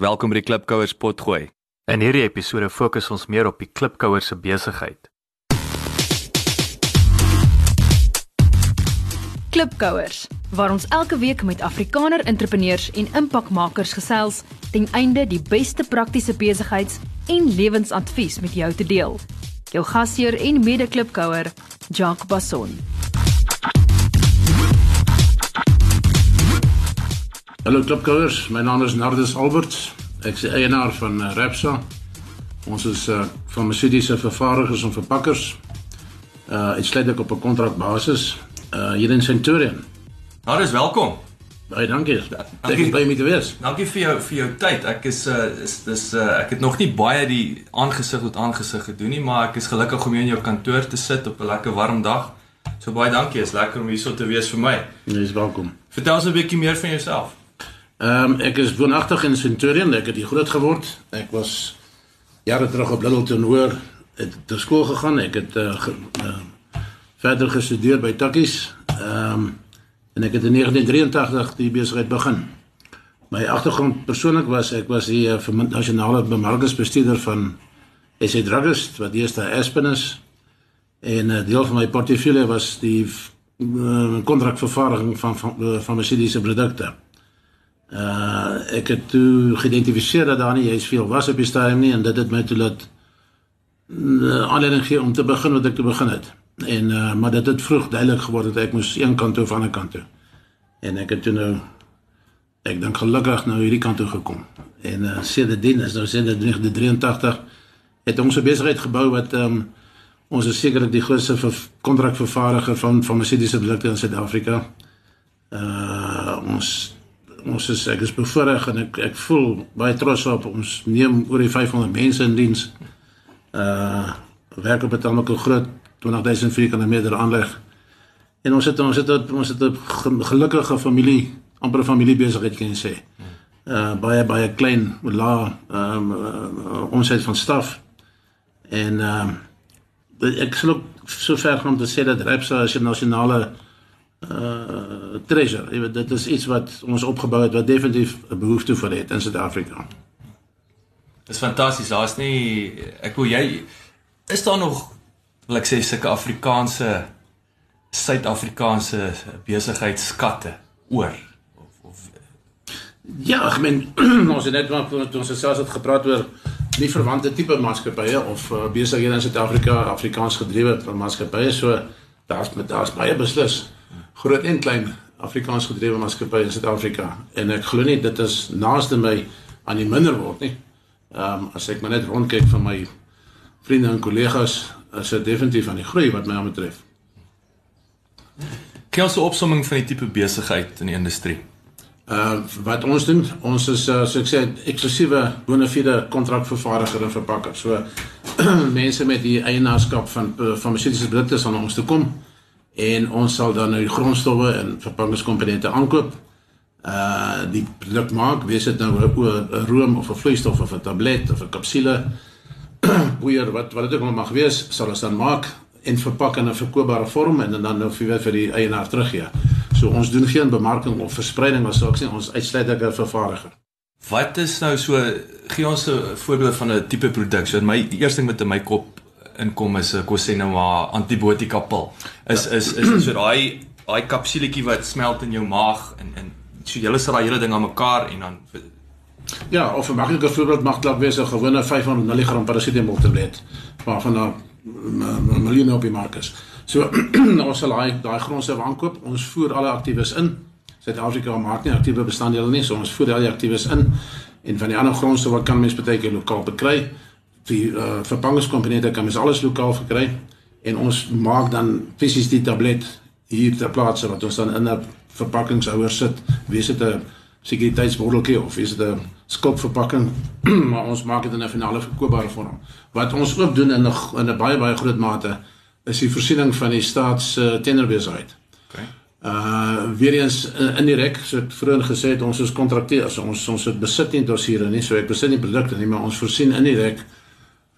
Welkom by die Klipkouers potgooi. In hierdie episode fokus ons meer op die klipkouer se besigheid. Klipkouers, waar ons elke week met Afrikaner entrepreneurs en impakmakers gesels ten einde die beste praktiese besigheids- en lewensadvies met jou te deel. Jou gasheer en mede-klipkouer, Jacques Basson. Hallo klipkouers, my naam is Nardus Alberts. Ek is eienaar van uh, Repsa. Ons is uh, farmaseutiese vervaardigers en verpakkers. Uh uitsluitlik op 'n kontrakbasis uh hier in Centurion. Dis welkom. Baie dankie. Ek dankie. om hier te wees. Dankie vir jou vir jou tyd. Ek is uh is dis uh ek het nog nie baie die aangesig tot aangesig gedoen nie, maar ek is gelukkig om hier in jou kantoor te sit op 'n lekker warm dag. So baie dankie. Is lekker om hier so te wees vir my. Jy is welkom. Vertel ons 'n bietjie meer van jouself. Ehm um, ek is woonagtig in Centurion. Ek het hier groot geword. Ek was jare terug op Littleton hoër het te skool gegaan. Ek het uh, ge, uh verder gestudeer by Takkies. Ehm um, en ek het in 1983 die besigheid begin. My agtergrond persoonlik was ek was die uh, nasionale bemarkingsbestuurder van SA Druggist wat eers daar Aspen is. En 'n uh, deel van my portefeulje was die uh, kontrakvervaardiging van van van farmaseutiese produkte. Uh ek het toe geïdentifiseer dat daar nie juist veel was op die stadium nie en dit het my toe laat uh, aanleiding gee om te begin wat ek te begin het. En uh maar dit het vroeg duidelik geword dat ek moes een kant toe of ander kant toe. En ek het toe nou ek dink gelukkig nou hierdie kant toe gekom. En uh sedertdien is nou sedert 1983 het ons 'n besigheid gebou wat ehm um, ons is sekerlik die grootste kontrakvervaardiger van farmaseutiese produkte in Suid-Afrika. Uh ons ons is ek is bevoorreg en ek ek voel baie trots op ons neem oor die 500 mense in diens. Uh werk op 'n tamelike groot 20000 vierkante meter aanleg. En ons het ons het ons het 'n gelukkige familie, amper 'n familiebesigheid kan jy sê. Uh baie baie klein, lae ehm um, uh, ons het van staf. En ehm uh, ek sal ook so ver gaan om te sê dat Repsa as 'n nasionale uh treasure. Jy weet dit is iets wat ons opgebou het wat definitief 'n behoefte vir het in Suid-Afrika. Dis fantasties. Daar's nie ek wil jy is daar nog wil ek sê sulke Afrikaanse Suid-Afrikaanse besigheidskatte oor of of Ja, ek meen ons het net maar ons het selfs het gepraat oor nie verwante tipe maatskappye of uh, besighede in Suid-Afrika Afrikaans gedrewe maatskappye so daar's met daar's baie beslis groot en klein Afrikaans gedrewe maatskappye in Suid-Afrika en ek glo nie dit is naaste my aan die minder word nie. Ehm um, as ek maar net rondkyk van my vriende en kollegas is dit definitief aan die groei wat my aanbetref. 'n opsomming van die tipe besigheid in die industrie? Uh wat ons doen, ons is uh, so ek sê eksklusiewe bonafide kontrakvervaardiger en verpakker. So mense met die eienaarskap van farmaseutiese produkte sal na ons toe kom en ons sal dan nou die grondstowwe en verpakkingskomponente aankoop. Uh die produk maak, wees dit nou 'n room of 'n vloeistof of 'n tablet of 'n kapsule, boeier wat wat dit ook al mag wees, sal ons dan maak en verpak in 'n verkoopbare vorm en dan nou vir vir die eienaar teruggee. So ons doen geen bemarking of verspreiding as ek sê ons uitsluitlik 'n vervaardiger. Wat is nou so gee ons 'n voorbeeld van 'n tipe produk. So my eerste ding wat in my kop inkom is 'n maar antibiotika pil. Is, ja. is is is so daai daai kapsuletjie wat smelt in jou maag en en so jy sit daai hele ding aan mekaar en dan Ja, of 'n maklike voorbeeld mag dalk wees 'n gewone 500 mg parasetamol tablet waarvan daar miljoene op die mark is. So ons sal daai daai grondstof aankoop. Ons voer alle aktiewes in. Suid-Afrika maak nie aktiewe bestanddele nie, so ons voer al die aktiewes in en van die ander grondstowwe kan mens baie keer lokaal bekry. Die uh, verpangingskomponente kan mens alles lokaal verkry en ons maak dan fisies die tablet hier ter plaatse wat ons dan in 'n verpakkingshouer sit. Wees dit 'n sekuriteitsbordeltjie of is dit 'n skopverpakking, maar ons maak dit in 'n finale verkoopbare vorm. Wat ons ook doen in 'n in 'n baie baie groot mate is die voorsiening van die staats uh, tenderbesigheid. Okay. Uh weer eens uh, indirek, so ek vroeër gesê het ons is kontrakteurs, ons ons het besit nie dossiere nie, so ek besit nie produkte nie, maar ons voorsien indirek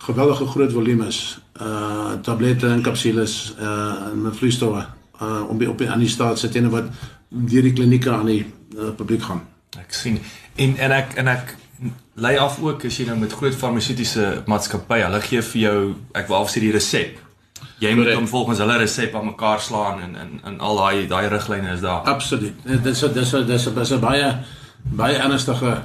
geweldige groot volumes uh tablette en kapsules uh en vloeistowwe uh om op aan die staat se tenne wat deur die klinieke aan die uh, publiek gaan. Ek sien. En en ek en ek lei af ook as jy nou met groot farmaseutiese maatskappye, hulle gee vir jou ek wil afsê die resep. Jy moet hom volgens hulle resep aan mekaar slaan en en en al daai daai riglyne is daar. Absoluut. Dit is dit is dis is baie baie ernstige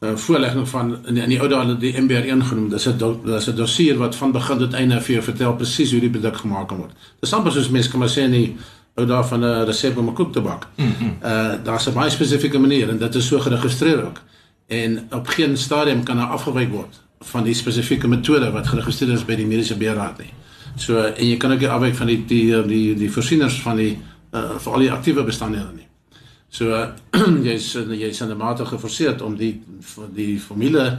uh, voorlegging van in die, in die ou dae die MBR1 genoem. Dis 'n dis 'n dossier wat van begin tot einde vir jou vertel presies hoe die produk gemaak kan word. Dis amper soos mense kan maar sê in die ou dae van 'n resep om 'n koek te bak. Mm -hmm. Uh daar's 'n baie spesifieke manier en dit is so geregistreer ook. En op geen stadium kan daar afgewyk word van die spesifieke metode wat geregistreer is by die mediese beheerraad nie. So en jy kan ook nie afwyk van die die die die voorsieners van die uh vir al die aktiewe bestanddele nie. So uh, jy's jy's in 'n mate geforseer om die die formule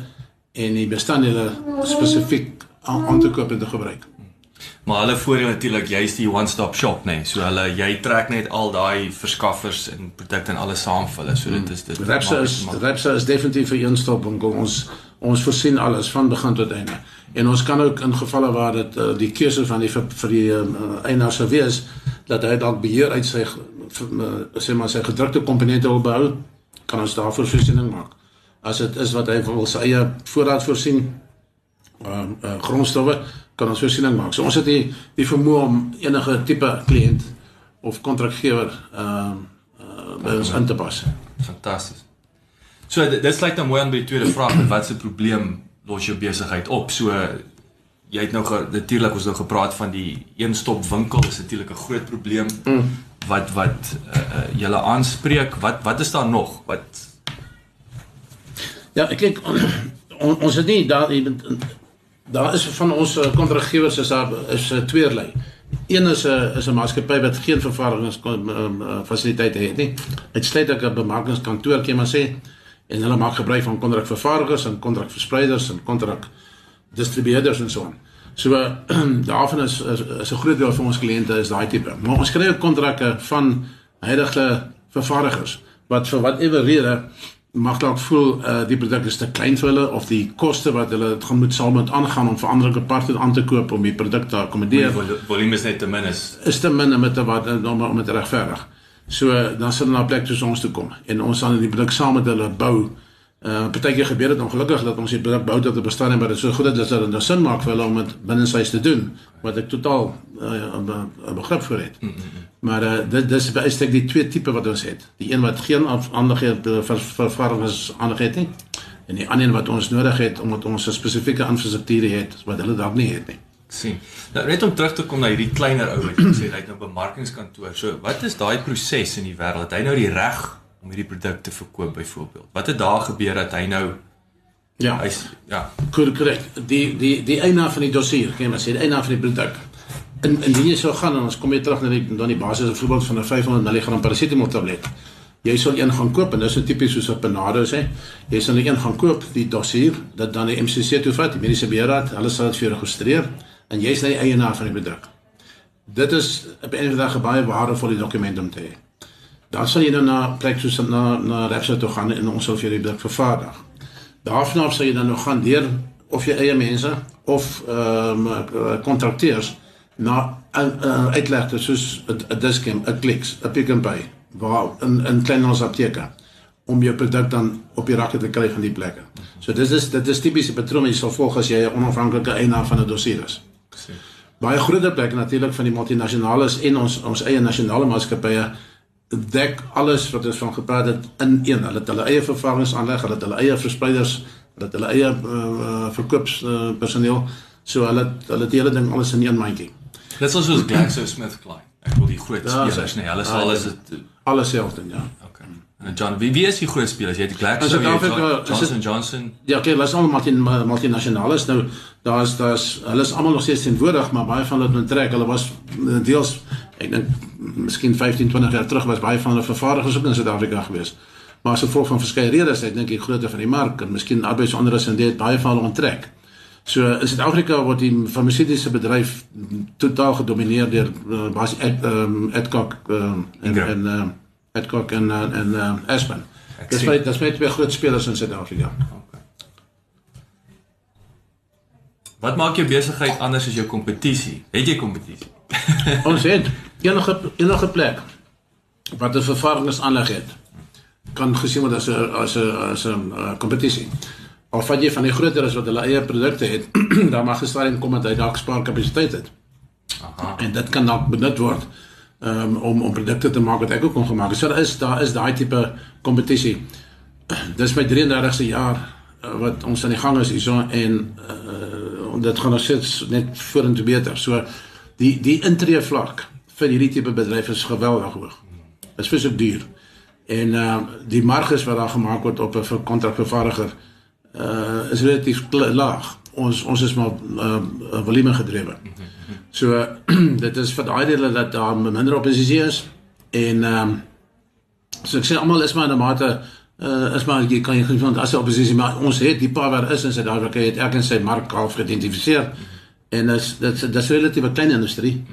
en die bestanddele spesifiek aan, aan te koop en te gebruik. Maar hulle voordeel natuurlik jy's die one-stop shop, nê. Nee. So hulle jy trek net al daai verskaffers en produkte en alles saam vir hulle. So dit is dit. Repsa maak- is maak- Repsa is definitief 'n eenstopwinkel. Ons ons voorsien alles van begin tot einde. En ons kan ook in gevalle waar dit uh, die keuse van die vir, vir die uh, eienaar sou wees dat hy dalk beheer uit sy sê maar sy gedrukte komponente wil behou, kan ons daarvoor voorsiening maak. As dit is wat hy wil sy eie voorraad voorsien, uh, uh, grondstowwe kan ons voorsiening maak. So ons het die die vermoë om enige tipe kliënt of kontrakgewer ehm uh, uh, by ons in te pas. Fantasties. So dit, dit sluit nou mooi aan by die tweede vraag, wat se probleem los jou besigheid op? So jy het nou natuurlik ons nou gepraat van die een-stop winkel is natuurlik 'n groot probleem mm. Wat wat uh, julle aanspreek. Wat wat is daar nog? Wat Ja, ek kyk on, ons het nie daar daar is van ons eh, kontraktgewers is daar is tweerlei. Een is 'n is 'n maatskappy wat geen vervaardigings um, fasiliteite het nie. Uitsluitlik 'n bemarkingskantoor kan jy maar sê en hulle maak gebruik van kontrakvervaardigers en kontrakverspreiders en kontrak distribueerders en so aan. So daarvan is is, is 'n groot deel van ons kliënte is daai tipe. Maar ons kry ook kontrakte van huidige vervaardigers wat vir whatever rede mag dalk voel uh, die produk is te klein vir hulle of die koste wat hulle dit gaan moet saam met aangaan om veranderlike aparte aan te koop om die produk te die akkommodeer vol- volume is net te min is. is te min om dit wat om om dit regverdig. So dan sal hulle na 'n plek soos ons toe kom en ons sal die produk saam met hulle bou. Uh partykeer gebeur dit ongelukkig dat ons die produk bou tot 'n bestaan en maar dit is so goed dat dit dan nou sin maak vir hulle om dit binne sy te doen wat ek totaal uh, 'n be- 'n begrip vir het. Maar uh, dit dis besteek die twee tipe wat ons het. Die een wat geen af- aandag het vir vervarmers aandag het nie en die ander een wat ons nodig het omdat ons 'n spesifieke infrastruktuur het wat hulle dalk nie het nie. Sien. Nou net om terug te kom na hierdie kleiner ou wat jy het hy het nou bemarkingskantoor. So wat is daai proses in die wêreld? Hy nou die reg om hierdie produk te verkoop byvoorbeeld? Wat het daar gebeur dat hy nou Ja. hy's ja, Korrek. Die die die eienaar van die dossier, kan jy maar sê, die eienaar van die produk. In indien jy sou gaan en ons kom weer terug na die dan die basis byvoorbeeld van 'n 500 mg parasetamol tablet. Jy sal een gaan koop en dis so tipies soos 'n Panado sê. Jy sal een gaan koop, die dossier, dat dan die MCC toe vat, die mediese beheerraad, hulle sal dit vir jou registreer en jy's nou die eienaar van die produk. Dit is op 'n van die dag 'n baie waardevolle dokument om te hê. Dan sal jy nou na plek soos na na Repsol toe gaan en ons sal vir jou die produk vervaardig. Daarvan af sal jy dan nog gaan deur of jy eie mense of ehm um, kontrakteurs na uh, uitleg dit soos 'n Dischem, 'n Clicks, 'n Pick n Pay, waar in in kleinhandels apteke om jou produk dan op die rakke te kry van die plekke. So dis is dit is tipiese patroon wat jy sal volg as jy 'n onafhanklike eienaar van 'n dossier is. Baie groter plekke natuurlik van die multinasjonales en ons ons eie nasionale maatskappye dek alles wat ons van gepraat het in een. Hulle het hulle eie vervangingsaanleg, hulle het hulle eie verspreiders, hulle het hulle eie uh, verkoopspersoneel. Uh, personeel. so hulle het- hulle het die hele ding alles in een mandjie. Dit is soos GlaxoSmithKline. Ek wil die groot Ja, spelers, nee, hulle ah, sal alles ja. dit Alles selfde, ja. okay. En John, wie wie is die groot spelers? Jy het die Glaxo, In jy het is Johnson Johnson. Ja, kyk, hulle is almal multi multinasjonales. Nou daar's daar's hulle is almal nog steeds teenwoordig, maar baie van hulle het onttrek. Hulle was eh, deels ek dink miskien 15, 20 jaar terug was baie van hulle vervaardigers ook in Suid-Afrika gewees. Maar as gevolg van verskeie redes, ek dink die grootte van die mark en miskien arbeidsonderus en dit baie van hulle onttrek. So in Suid-Afrika word die farmaseutiese bedryf totaal gedomeineer deur uh, basies Ed, um, Adcock um, en Ingram. en uh, Adcock en uh, en uh, Aspen. Ek Dis baie dis baie twee groot spelers in Suid-Afrika. Wat maak jou besigheid anders as jou kompetisie? Het jy kompetisie? Ons het enige enige plek wat 'n vervaardigingsaanleg het kan gesien word as 'n as 'n as 'n uh, kompetisie. Al vat jy van die groter as wat hulle eie produkte het, dan mag gestadium kom dat hy dalk spaarkapasiteit het. Aha. En dit kan dalk benut word um, om om produkte te maak wat ek ook kon gemaak het. So daar is daar is daai tipe kompetisie. Dis my 33ste jaar uh, wat ons aan die gang is hierso en uh, dit gaan nog steeds net vorentoe beter. So die die intree vlak vir hierdie tipe bedryf is geweldig hoog. Dit is vreeslik duur. En uh die marges wat daar gemaak word op 'n vir kontrakvervaardiger uh is relatief laag. Ons ons is maar uh volume gedrewe. So dit is vir daai dele dat daar minder oppositie is en ehm um, so ek sê almal is maar in 'n mate uh is maar jy kan jy vind as 'n oppositie maar ons het die paar wat is in Suid-Afrika het elkeen sy mark half geïdentifiseer en is dit dit is relatief 'n klein industrie.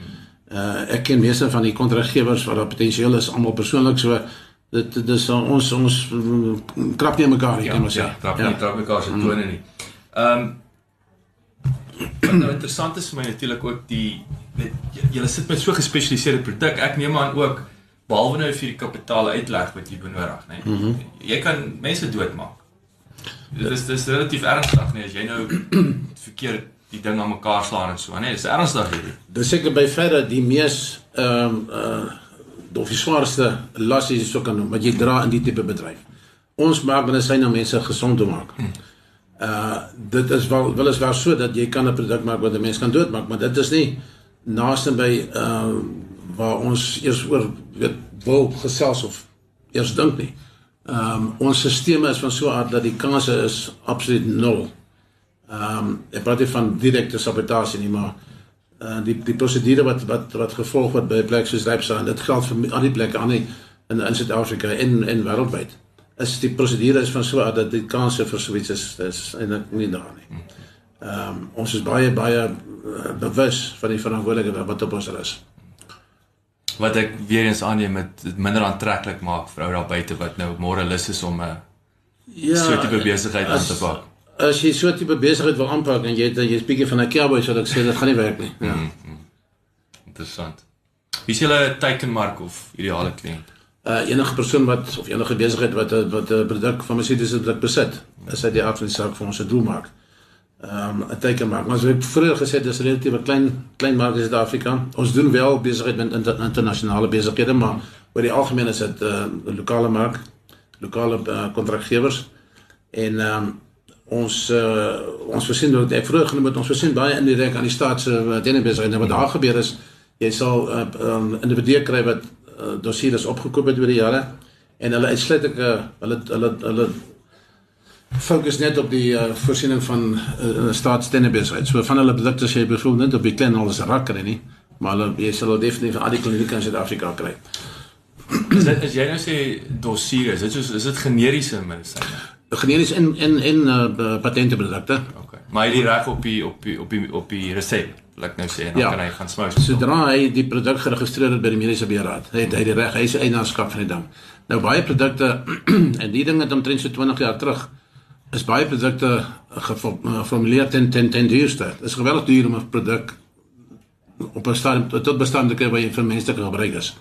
Uh ek ken meeste van die kontraggewers wat daar potensieel is almal persoonlik so dit dit is uh, ons ons mm, krap nie in mekaar ek kan maar sê. Ja, trap nie, trap mekaar se tone nie. Ehm um, wat nou interessant is vir my natuurlik ook die weet julle sit met so gespesialiseerde produk. Ek neem aan ook behalwe nou vir die kapitaal uitleg wat jy benodig, nê. Mm -hmm. Jy kan mense doodmaak. Dit is dis relatief ernstig, nee, as jy nou verkeerd die ding aan mekaar slaan en so, nee, dis ernstig hierdie. Dis seker by verre die mees ehm um, uh of die swaarste las as jy so kan noem wat jy dra in die tipe bedryf. Ons maak medisyne om mense gesond te maak. Uh dit is wel wel is waar so dat jy kan 'n produk maak wat 'n mens kan doodmaak, maar dit is nie naaste by uh waar ons eers oor weet wil gesels of eers dink nie. Ehm um, ons stelsel is van so 'n aard dat die kanse is absoluut nul. Ehm um, ek praat nie van direkte sabotasie nie, maar uh die die prosedure wat wat wat gevolg word by 'n plek soos Rypsa en dit geld vir al die plekke aan die in in Suid-Afrika en en wêreldwyd. Is die prosedure is van so aard dat die kanse vir so iets is is eintlik nie daar nie. Ehm um, ons is baie baie uh, bewus van die verantwoordelikheid wat op ons is. Wat ek weer eens aanneem met minder aantreklik maak vir ou daar buite wat nou môre lus is om 'n Ja, so tipe besigheid aan te pak. As jy so 'n tipe besigheid wil aanpak en jy het jy's bietjie van 'n cowboy sal ek sê dit gaan nie werk nie. Ja. Interessant. Wie is julle teikenmark of ideale kliënt? uh enige persoon wat of enige besigheid wat 'n wat 'n produk van Mercedes produk besit, is uit die die saak vir ons 'n doelmark. Ehm um, 'n teikenmark. Maar soos ek vroeër gesê het, dis relatief 'n klein klein mark in Suid-Afrika. Ons doen wel besigheid met inter, internasionale besighede, maar oor die algemeen is dit 'n uh, lokale mark, lokale uh, kontraktgewers. En ehm um, ons uh, ons voorsien dat ek vroeër genoem het ons voorsien baie indirek aan die staat se uh, tennisbesigheid. Nou wat daar gebeur is jy sal uh, um, individue kry wat uh, dossiers opgekoop het oor die jare en hulle uitsluitlik uh, hulle hulle hulle fokus net op die uh, voorsiening van uh, staatstennisbesigheid. So van hulle produkte sê jy byvoorbeeld net op die klein alles rakker nie, maar hulle jy sal hulle definitief al die klinieke in Suid-Afrika kry. Is dit as jy nou sê dossier, is dit soos is dit generiese medisyne? Generies en en en uh, patenteprodukte. Okay. Maar hy het die reg op die op die op die op die resep, laat ek nou sê, en dan Ja. kan hy gaan smous. Sodra hy die produk geregistreer het by die mediese beheerraad, het hy die reg, hy is eienaarskap van die ding. Nou baie produkte en die ding het omtrent so 20 jaar terug is baie produkte gefo- geformuleer ten ten ten duurste. Dit is geweldig duur om 'n produk op 'n stadium tot bestand te kry waar jy vir menslike gebruik is.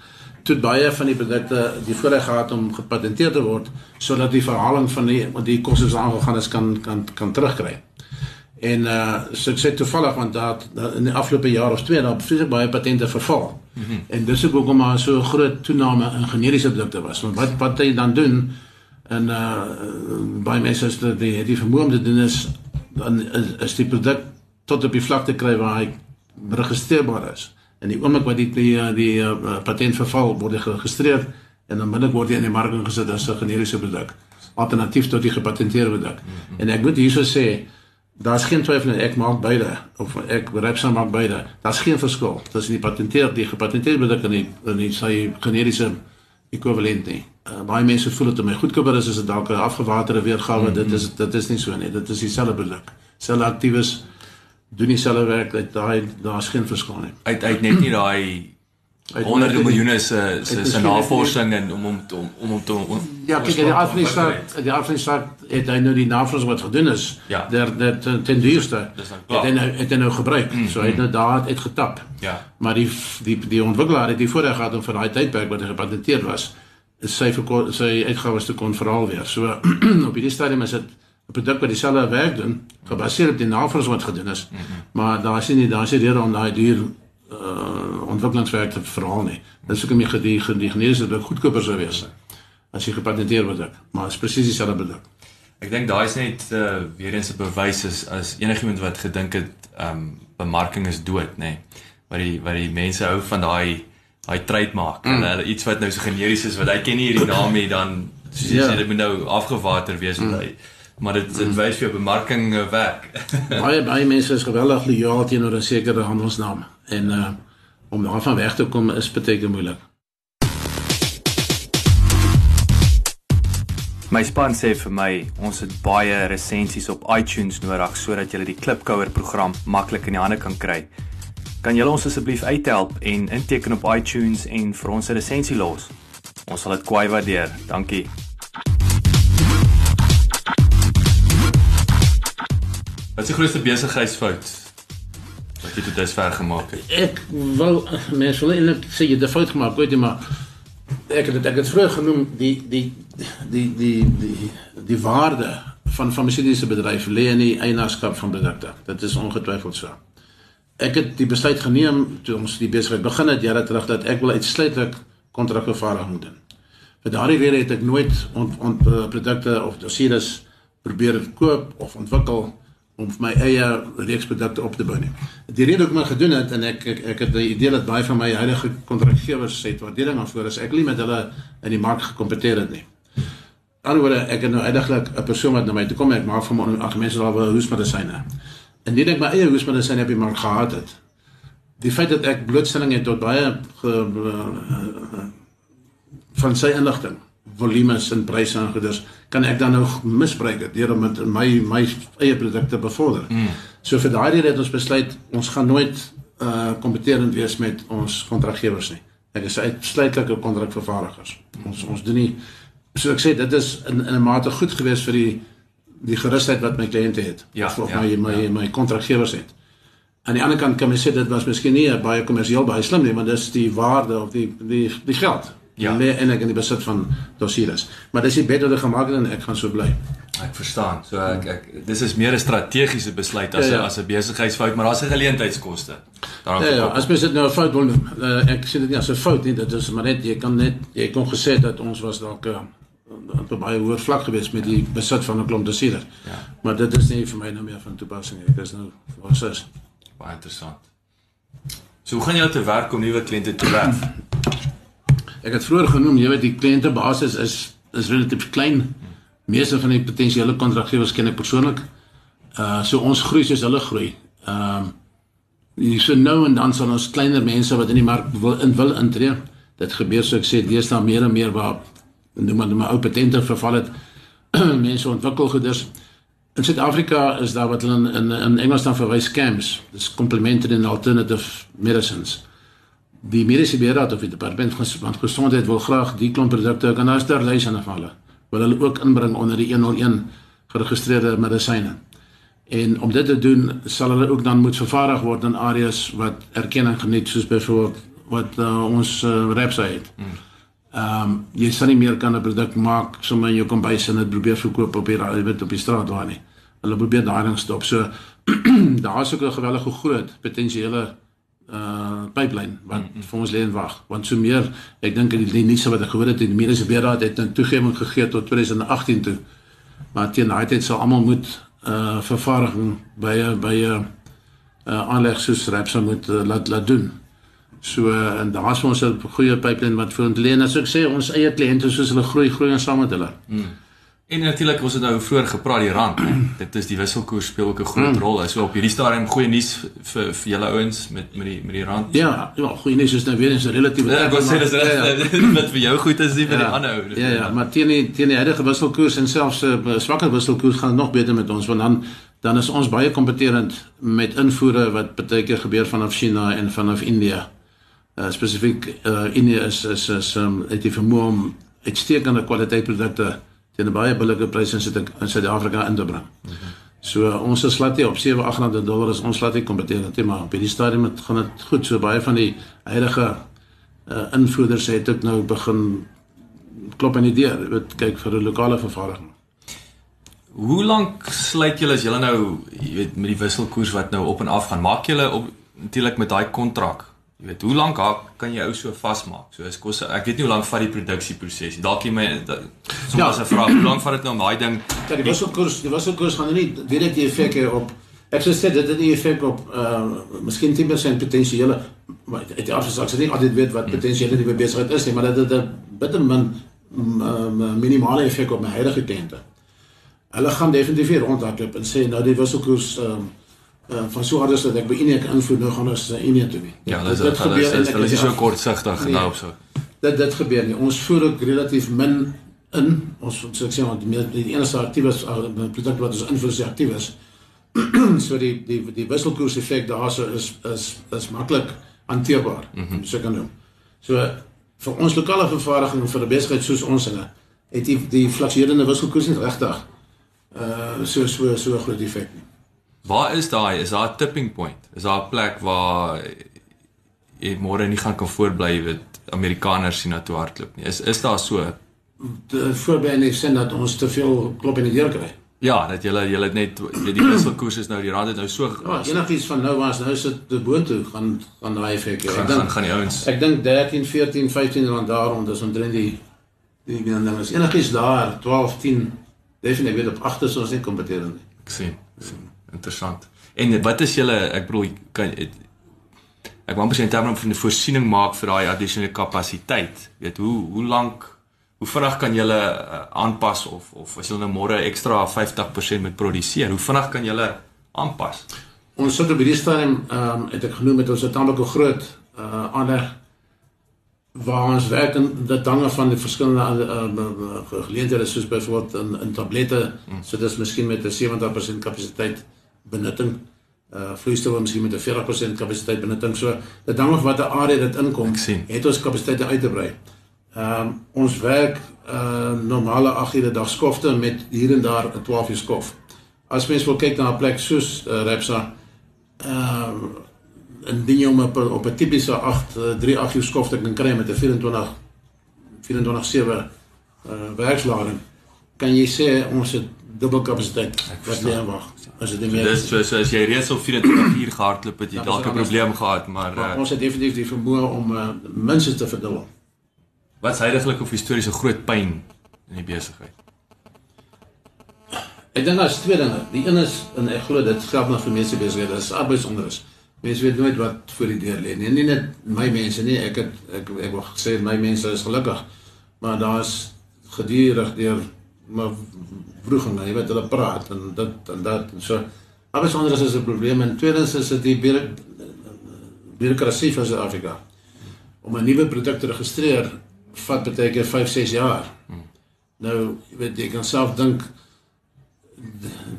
Toe baie van die produkte die voorreg gehad om gepatenteer te word sodat die verhaling van die wat die kostes aangegaan is kan kan kan terugkry. En uh so ek sê toevallig want daar in die afgelope jaar of twee daar vreeslik baie patente verval. Mm -hmm. En dis ook hoekom daar so 'n groot toename in generiese produkte was. Want wat wat jy dan doen en uh baie mense is dat die die vermoë om te doen is dan is, is die produk tot op die vlak te kry waar hy registreerbaar is. En die oomblik wat die die uh, die uh, patent verval word geregistreer en dan binne word hy in die mark ingesit as 'n generiese produk alternatief tot die gepatenteerde produk. Mm -hmm. En ek moet hierso sê daar's geen twyfel nie ek maak beide of ek Repsa maak beide. Daar's geen verskil tussen die patenteerde die gepatenteerde produk en die en die sy generiese ekwivalent nie. Uh, baie mense voel dit om my goedkoper is as dit dalk 'n afgewaterde weergawe. Mm -hmm. Dit is dit is nie so nie. Dit is dieselfde produk. Selfe aktiewes doen dieselfde werk. Dit daai daar's geen verskil nie. Uit uit net nie daai honderde miljoene se se se navorsing en om om om om om te om, Ja, kyk, die afdeling die afdeling het hy nou die navorsing wat gedoen is. Ja. Der der ten, ten duurste. Het hy nou het hy nou gebruik. Mm, so hy het nou daar uit getap. Ja. Maar die die die ontwikkelaar het die voorreg gehad om vir daai tydperk wat hy gepatenteer was, sy sy uitgawes te kon verhaal weer. So op hierdie stadium is dit 'n produk wat dieselfde werk doen, gebaseer op die navorsing wat gedoen is. Maar daar is nie daar is nie rede om daai duur uh ontwikkelingswerk te verhaal nie. Dit is ook meer die die generiese produk goedkoper sou wees as jy gepatenteer produk, maar dit is presies dieselfde produk. Ek dink daai is net uh, weer eens 'n bewys is as enigiemand wat gedink het um, bemarking is dood, nê. Nee. Wat die wat die mense hou van daai daai trademark. Mm. Hulle iets wat nou so generies is wat hy ken nie hierdie naam nie dan soos jy ja. sê dit moet nou afgewater wees mm. hy maar dit dit wys vir jou bemarking uh, werk. baie baie mense is geweldig lojaal teenoor 'n sekere handelsnaam en uh om daarvan weg te kom is baie moeilik. My span sê vir my, ons het baie resensies op iTunes nodig sodat jy die Klipkouer program maklik in die hande kan kry. Kan julle ons asseblief uithelp en inteken op iTunes en vir ons 'n resensie los? Ons sal dit kwai waardeer. Dankie. Wat is die grootste besigheidsfout wat jy tot dusver gemaak het? Ek wou mens wil eintlik sê jy het 'n fout gemaak, weet jy maar ek het ek het vroeër genoem die die die die die die waarde van farmaseutiese bedryf lê in die eienaarskap van produkte. Dit is ongetwyfeld so. Ek het die besluit geneem toe ons die besigheid begin het jare terug dat ek wil uitsluitlik kontrakvervaardiging doen. Vir daardie rede het ek nooit ont, ont uh, produkte of dossiers probeer koop of ontwikkel om my eie reeks produkte op te bou nie. Die rede hoekom ek gedoen het en ek ek, ek het die idee dat baie van my huidige kontraktgewers sê waardering aan voor is ek nie met hulle in die mark gekompeteer het nie. Anderswoorde ek het nou eintlik 'n persoon wat na my toe kom en ek maak vir my ag mense daar wil hoesmedisyne. En nie ek my eie hoesmedisyne op die mark gehad het. Die feit dat ek blootstelling het tot baie ge, uh, van sy inligting volumes en pryse en goeders kan ek dan nou misbruik dit deur om met my my eie produkte bevorder. Mm. So vir daai rede het ons besluit ons gaan nooit uh kompeterend wees met ons kontraktgewers nie. Ek is uitsluitlik 'n kontrakvervaardigers. Ons ons doen nie so ek sê dit is in in 'n mate goed gewees vir die die gerusheid wat my kliënte het. Ja, of ja, my my ja. my kontraktgewers het. Aan die ander kant kan mens sê dit was miskien nie baie kommersieel baie slim nie, maar dis die waarde of die die die geld ja. lê eintlik in die besit van dossiers. Maar dis nie beter te gemaak en ek gaan so bly. Ek verstaan. So ek ek dis is meer 'n strategiese besluit as 'n ja, ja. as 'n besigheidsfout, maar daar's 'n geleentheidskoste. Daarom Ja, ja as mens dit nou 'n fout wil noem. Uh, ek sê dit nie as 'n fout nie, dit is maar net jy kan net jy kon gesê dat ons was dalk uh, op baie hoër vlak gewees met die besit van 'n klomp dossiers. Ja. Maar dit is nie vir my nou meer van toepassing nie. Ek is nou wat is baie interessant. So hoe gaan jy te werk om nuwe kliënte te werf? Ek het vroeër genoem, jy weet die kliëntebasis is is relatief klein. Meeste van die potensiële kontraktgewers ken ek persoonlik. Uh so ons groei soos hulle groei. Ehm um, jy so nou en dan sal ons kleiner mense wat in die mark wil in wil intree. Dit gebeur so ek sê deesdae meer en meer waar noem maar my ou patente verval het. mense ontwikkel goeders. In Suid-Afrika is daar wat hulle in in, in Engels dan verwys scams. Dis complementary and alternative medicines die mediese beraad of die departement van gesondheid wil graag die klomp produkte kan daar lys aan hulle wil hulle ook inbring onder die 101 geregistreerde medisyne. En om dit te doen sal hulle ook dan moet vervaardig word in areas wat erkenning geniet soos byvoorbeeld wat uh, ons uh, reps het. Ehm um, jy sal nie meer kan 'n produk maak sommer in jou kombuis en dit probeer verkoop op die weet op die straat waar nie. Hulle probeer daarin stop. So daar's ook 'n gewellige groot potensiële uh pipeline wat mm -hmm. vir ons lê en wag want so meer ek dink die, die nuus wat ek gehoor het die mediese beraad het 'n toegewing gegee tot 2018 toe maar teen daai tyd sal almal moet uh vervaardiging by by uh, uh, aanleg soos Repsa moet uh, laat laat doen so uh, en daar's ons 'n goeie pipeline wat vir ons lê en as ek sê ons eie kliënte soos hulle groei groei ons saam met hulle mm. En natuurlik ons het nou vroeër gepraat die rand. Dit is die wisselkoers speel ook 'n groot mm. rol. So op hierdie stadium goeie nuus vir vir julle ouens met met die met die rand. Ja, ja, goeie nuus is nou weer eens 'n relatiewe Ja, ek wou sê dis reg ja, ja. wat vir jou goed is nie vir ja, die ander ou. Ja, ja, maar teen die teen die huidige wisselkoers en selfs 'n uh, swakker wisselkoers gaan nog beter met ons want dan dan is ons baie kompeterend met invoere wat baie keer gebeur vanaf China en vanaf India. Uh, spesifiek uh, India is is is um, het die vermoë om uitstekende kwaliteit produkte teen 'n baie billike prys in Suid-Afrika in te bring. Mm -hmm. So ons is slat hier op 7800 dollar is ons slat hier kompeteer net maar op hierdie stadium het gaan dit goed so baie van die huidige uh, invoerders het ook nou begin klop aan die deur weet kyk vir 'n lokale vervaardiging. Hoe lank sluit julle as julle nou, jy weet, met die wisselkoers wat nou op en af gaan? Maak julle op natuurlik met daai kontrak. Jy weet, hoe lank kan jy ou so vasmaak? So is kos ek weet nie hoe lank vat die produksieproses. Dalk jy my soms ja. 'n vraag, hoe lank vat dit nou om daai ding Ja, die wisselkoers, die wisselkoers gaan nie direk die effek op Ek sou sê dit het nie effek op uh miskien 10% potensiële maar dit afsig ek sê nie altyd weet wat hmm. potensiële die besigheid is nie, maar dit het 'n bitter min minimale effek op my huidige kliënte. Hulle gaan definitief rondhardloop en sê nou die wisselkoers ehm um, uh, van so hardes dat ek by Unie kan invloed nou gaan ons Unie toe nie. Ja, dit, dit gebeur en dit is so kortsigtig nee, nou so. Dit dit gebeur nie. Ons voer ook relatief min in ons ek sê want die, die enigste aktiewe produk wat ons invloed is aktief is. so die die die wisselkoers effek daarso is is is maklik hanteerbaar. Mm -hmm. So kan noem. So vir ons lokale vervaardiging vir 'n besigheid soos ons hulle het die die fluktuerende wisselkoers nie regtig uh so so so groot effek nie. Waar is daai? Is daar 'n tipping point? Is daar 'n plek waar jy môre nie gaan kan voortbly met Amerikaners sien na toe hardloop nie? Is is daar so 'n voorbeeld in die sin dat ons te veel klop in die deur kry? Ja, dat julle julle net weet die wisselkoers is nou die rand het nou so Ja, enigiets van nou was nou sit te boontoe gaan gaan daai effek. Ek dink gaan, die ouens. Ek dink 13, 14, 15 rand daarom dis omtrent die die wie dan is. Enigiets daar 12, 10 definitief weet op agter so ons nie kompeteer nie. Ek sien. sien. Interessant. En wat is julle ek bedoel kan ek wou net in terme van die voorsiening maak vir daai addisionele kapasiteit. Weet hoe hoe lank hoe vinnig kan julle uh, aanpas of of as julle nou môre ekstra 50% moet produseer, hoe vinnig kan julle aanpas? Ons sit op hierdie stadium ehm um, het ek genoem met ons het tamelik 'n groot uh ander waar ons werk en dit hang af van die verskillende uh, geleenthede soos byvoorbeeld in in tablette hmm. so dis miskien met 'n 70% kapasiteit benutting uh vloeistof miskien met 'n 40% kapasiteit benutting so dit hang af watter area dit inkom het ons kapasiteit uit te brei. Ehm um, ons werk uh normale 8 ure dag skofte met hier en daar 'n 12 uur skof. As mens wil kyk na 'n plek soos uh, Repsa ehm uh, en ding jy om op op 'n tipiese 8 uh, 3 8 uur skof te kan kry met 'n 24 24 7 uh werkslading kan jy sê ons het dubbel kapasiteit wat lê wag. As dit meer Dis so, so as jy reeds op 24 uur gehardloop het jy dalk 'n probleem gehad, maar, maar uh, ons het definitief die vermoë om uh, minstens te verdubbel. Wat is heidaglik of historiese groot pyn in die besigheid? Ek dink daar's twee dinge. Die een is en ek glo dit geld nog vir mense besighede, dis arbeidsonrus. Mense weet nooit wat voor die deur lê nie. Nie net my mense nie, ek het ek ek wou gesê my mense is gelukkig. Maar daar's gedurig deur maar vroeger, jy weet hulle praat en dit en dat en so. Arbeidsonrus is 'n probleem en tweedens is dit die bureaukrasie van Suid-Afrika. Om 'n nuwe produk te registreer vat baie keer 5, 6 jaar. Hmm. Nou, jy weet jy kan self dink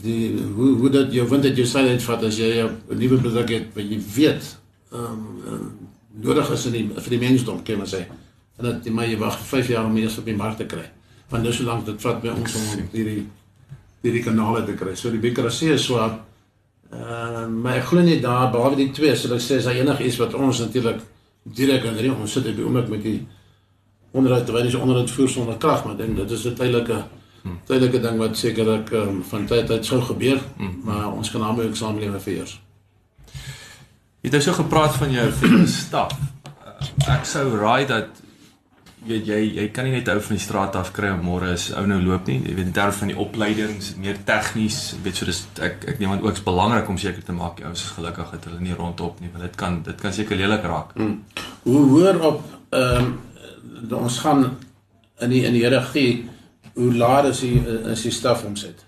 die hoe hoe dat jy vind dat jy sal dit vat as jy 'n nuwe produk het wat jy weet ehm um, nodig is in die vir die mensdom, kan man sê. En dat jy maar jy wag 5 jaar om eers op die mark te kry. Want nou so lank dit vat by ons om hierdie hierdie kanale te kry. So die bureaukrasie is so ehm uh, maar ek glo nie daar behalwe die twee, so ek sê as daar enigiets wat ons natuurlik direk aan die ons sit op die oomblik met die onderhoud terwyl jy onderhoud voer sonder krag maar dink dit is 'n tydelike hmm. tydelike ding wat sekerlik um, van tyd tot tyd sou gebeur hmm. maar ons kan almal ook saamlewe vir eers. Jy het nou so gepraat van jou vir stap. Uh, ek sou raai dat weet jy jy kan nie net ou van die straat af kry om môre is ou nou loop nie. Jy weet in terme van die opleiding is dit meer tegnies. Weet so dis ek ek neem aan ook is belangrik om seker te maak die ouens is gelukkig dat hulle nie rondop nie want dit kan dit kan seker lelik raak. Hmm. Hoe hoor op ehm um, ons gaan in die in die hiërargie hoe laat is die is die staf omset.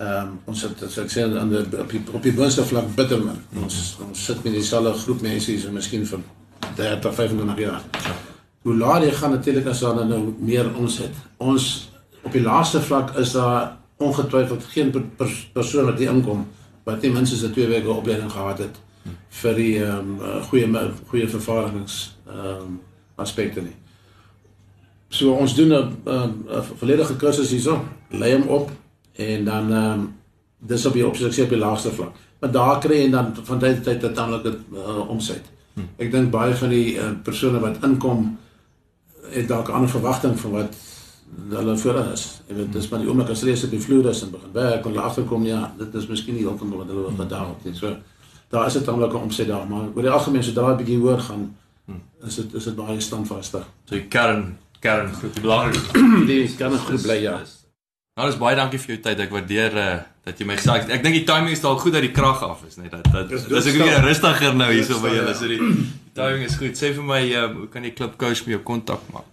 Ehm um, ons sit as ek sê aan die op die op die boonste vlak bitter min. Ons ons sit met dieselfde groep mense hier so miskien vir 30 25 jaar. Hoe laat jy gaan natuurlik as daar nou meer ons het. Ons op die laaste vlak is daar ongetwyfeld geen per, per, persoon wat hier inkom wat ten minste 'n 2 weke opleiding gehad het vir die ehm um, goeie goeie vervaardigings ehm um, aspekte nie. So ons doen 'n 'n volledige kursus hierso, lei hom op en dan ehm um, dis op die opsie op die laagste vlak. Maar daar kry jy dan van tyd tot tyd 'n uh, omset. Hm. Ek dink baie van die uh, persone wat inkom het dalk 'n ander verwagting van wat hulle voor is. Jy weet dis maar die oomblik as hulle eers op die vloer is en begin werk en hulle agterkom ja, dit is miskien nie heeltemal wat hulle wil gedaan het nie. So daar is 'n tamelike omset daar, maar oor die algemeen sodra dit bietjie hoër gaan is dit is dit baie standvastig. So die kern kern groep die belangrikste. Die kan 'n groep bly ja. Nou dis baie dankie vir jou tyd. Ek waardeer uh, dat jy my gesê ek, ek dink die timing is dalk goed dat die krag af is, net dat dat Dis dis ek weer rustiger nou hierso by julle. ja. So die, die timing is goed. Sê vir my uh, hoe kan die klub coach met jou kontak maak?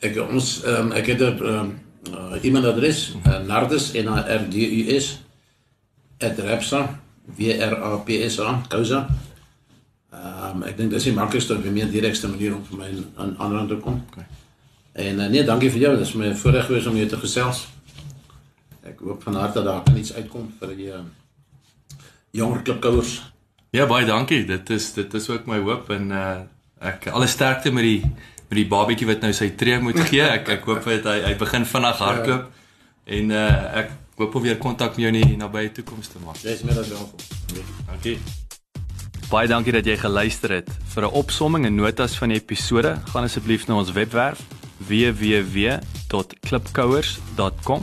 Ek ons um, ek het 'n um, uh, e-mailadres uh, nardus n a r d u s @rapsa w r a p s a causa. Ehm um, ek dink dis die maklikste en meer direkte manier om vir my aan aanraak te kom. Okay. En uh, nee, dankie vir jou. Dit is my voorreg gewees om jou te gesels. Ek hoop van harte daar kan iets uitkom vir die uh, jonger klubkouers. Ja, baie dankie. Dit is dit is ook my hoop en uh ek alle sterkte met die met die babietjie wat nou sy tree moet gee. Ek ek hoop dit hy hy begin vinnig hardloop en uh ek hoop om weer kontak met jou in die nabye toekoms te maak. Jy's meer as welkom. Dankie. Baie dankie dat jy geluister het. Vir 'n opsomming en notas van die episode, gaan asseblief na ons webwerf www.klipkouers.com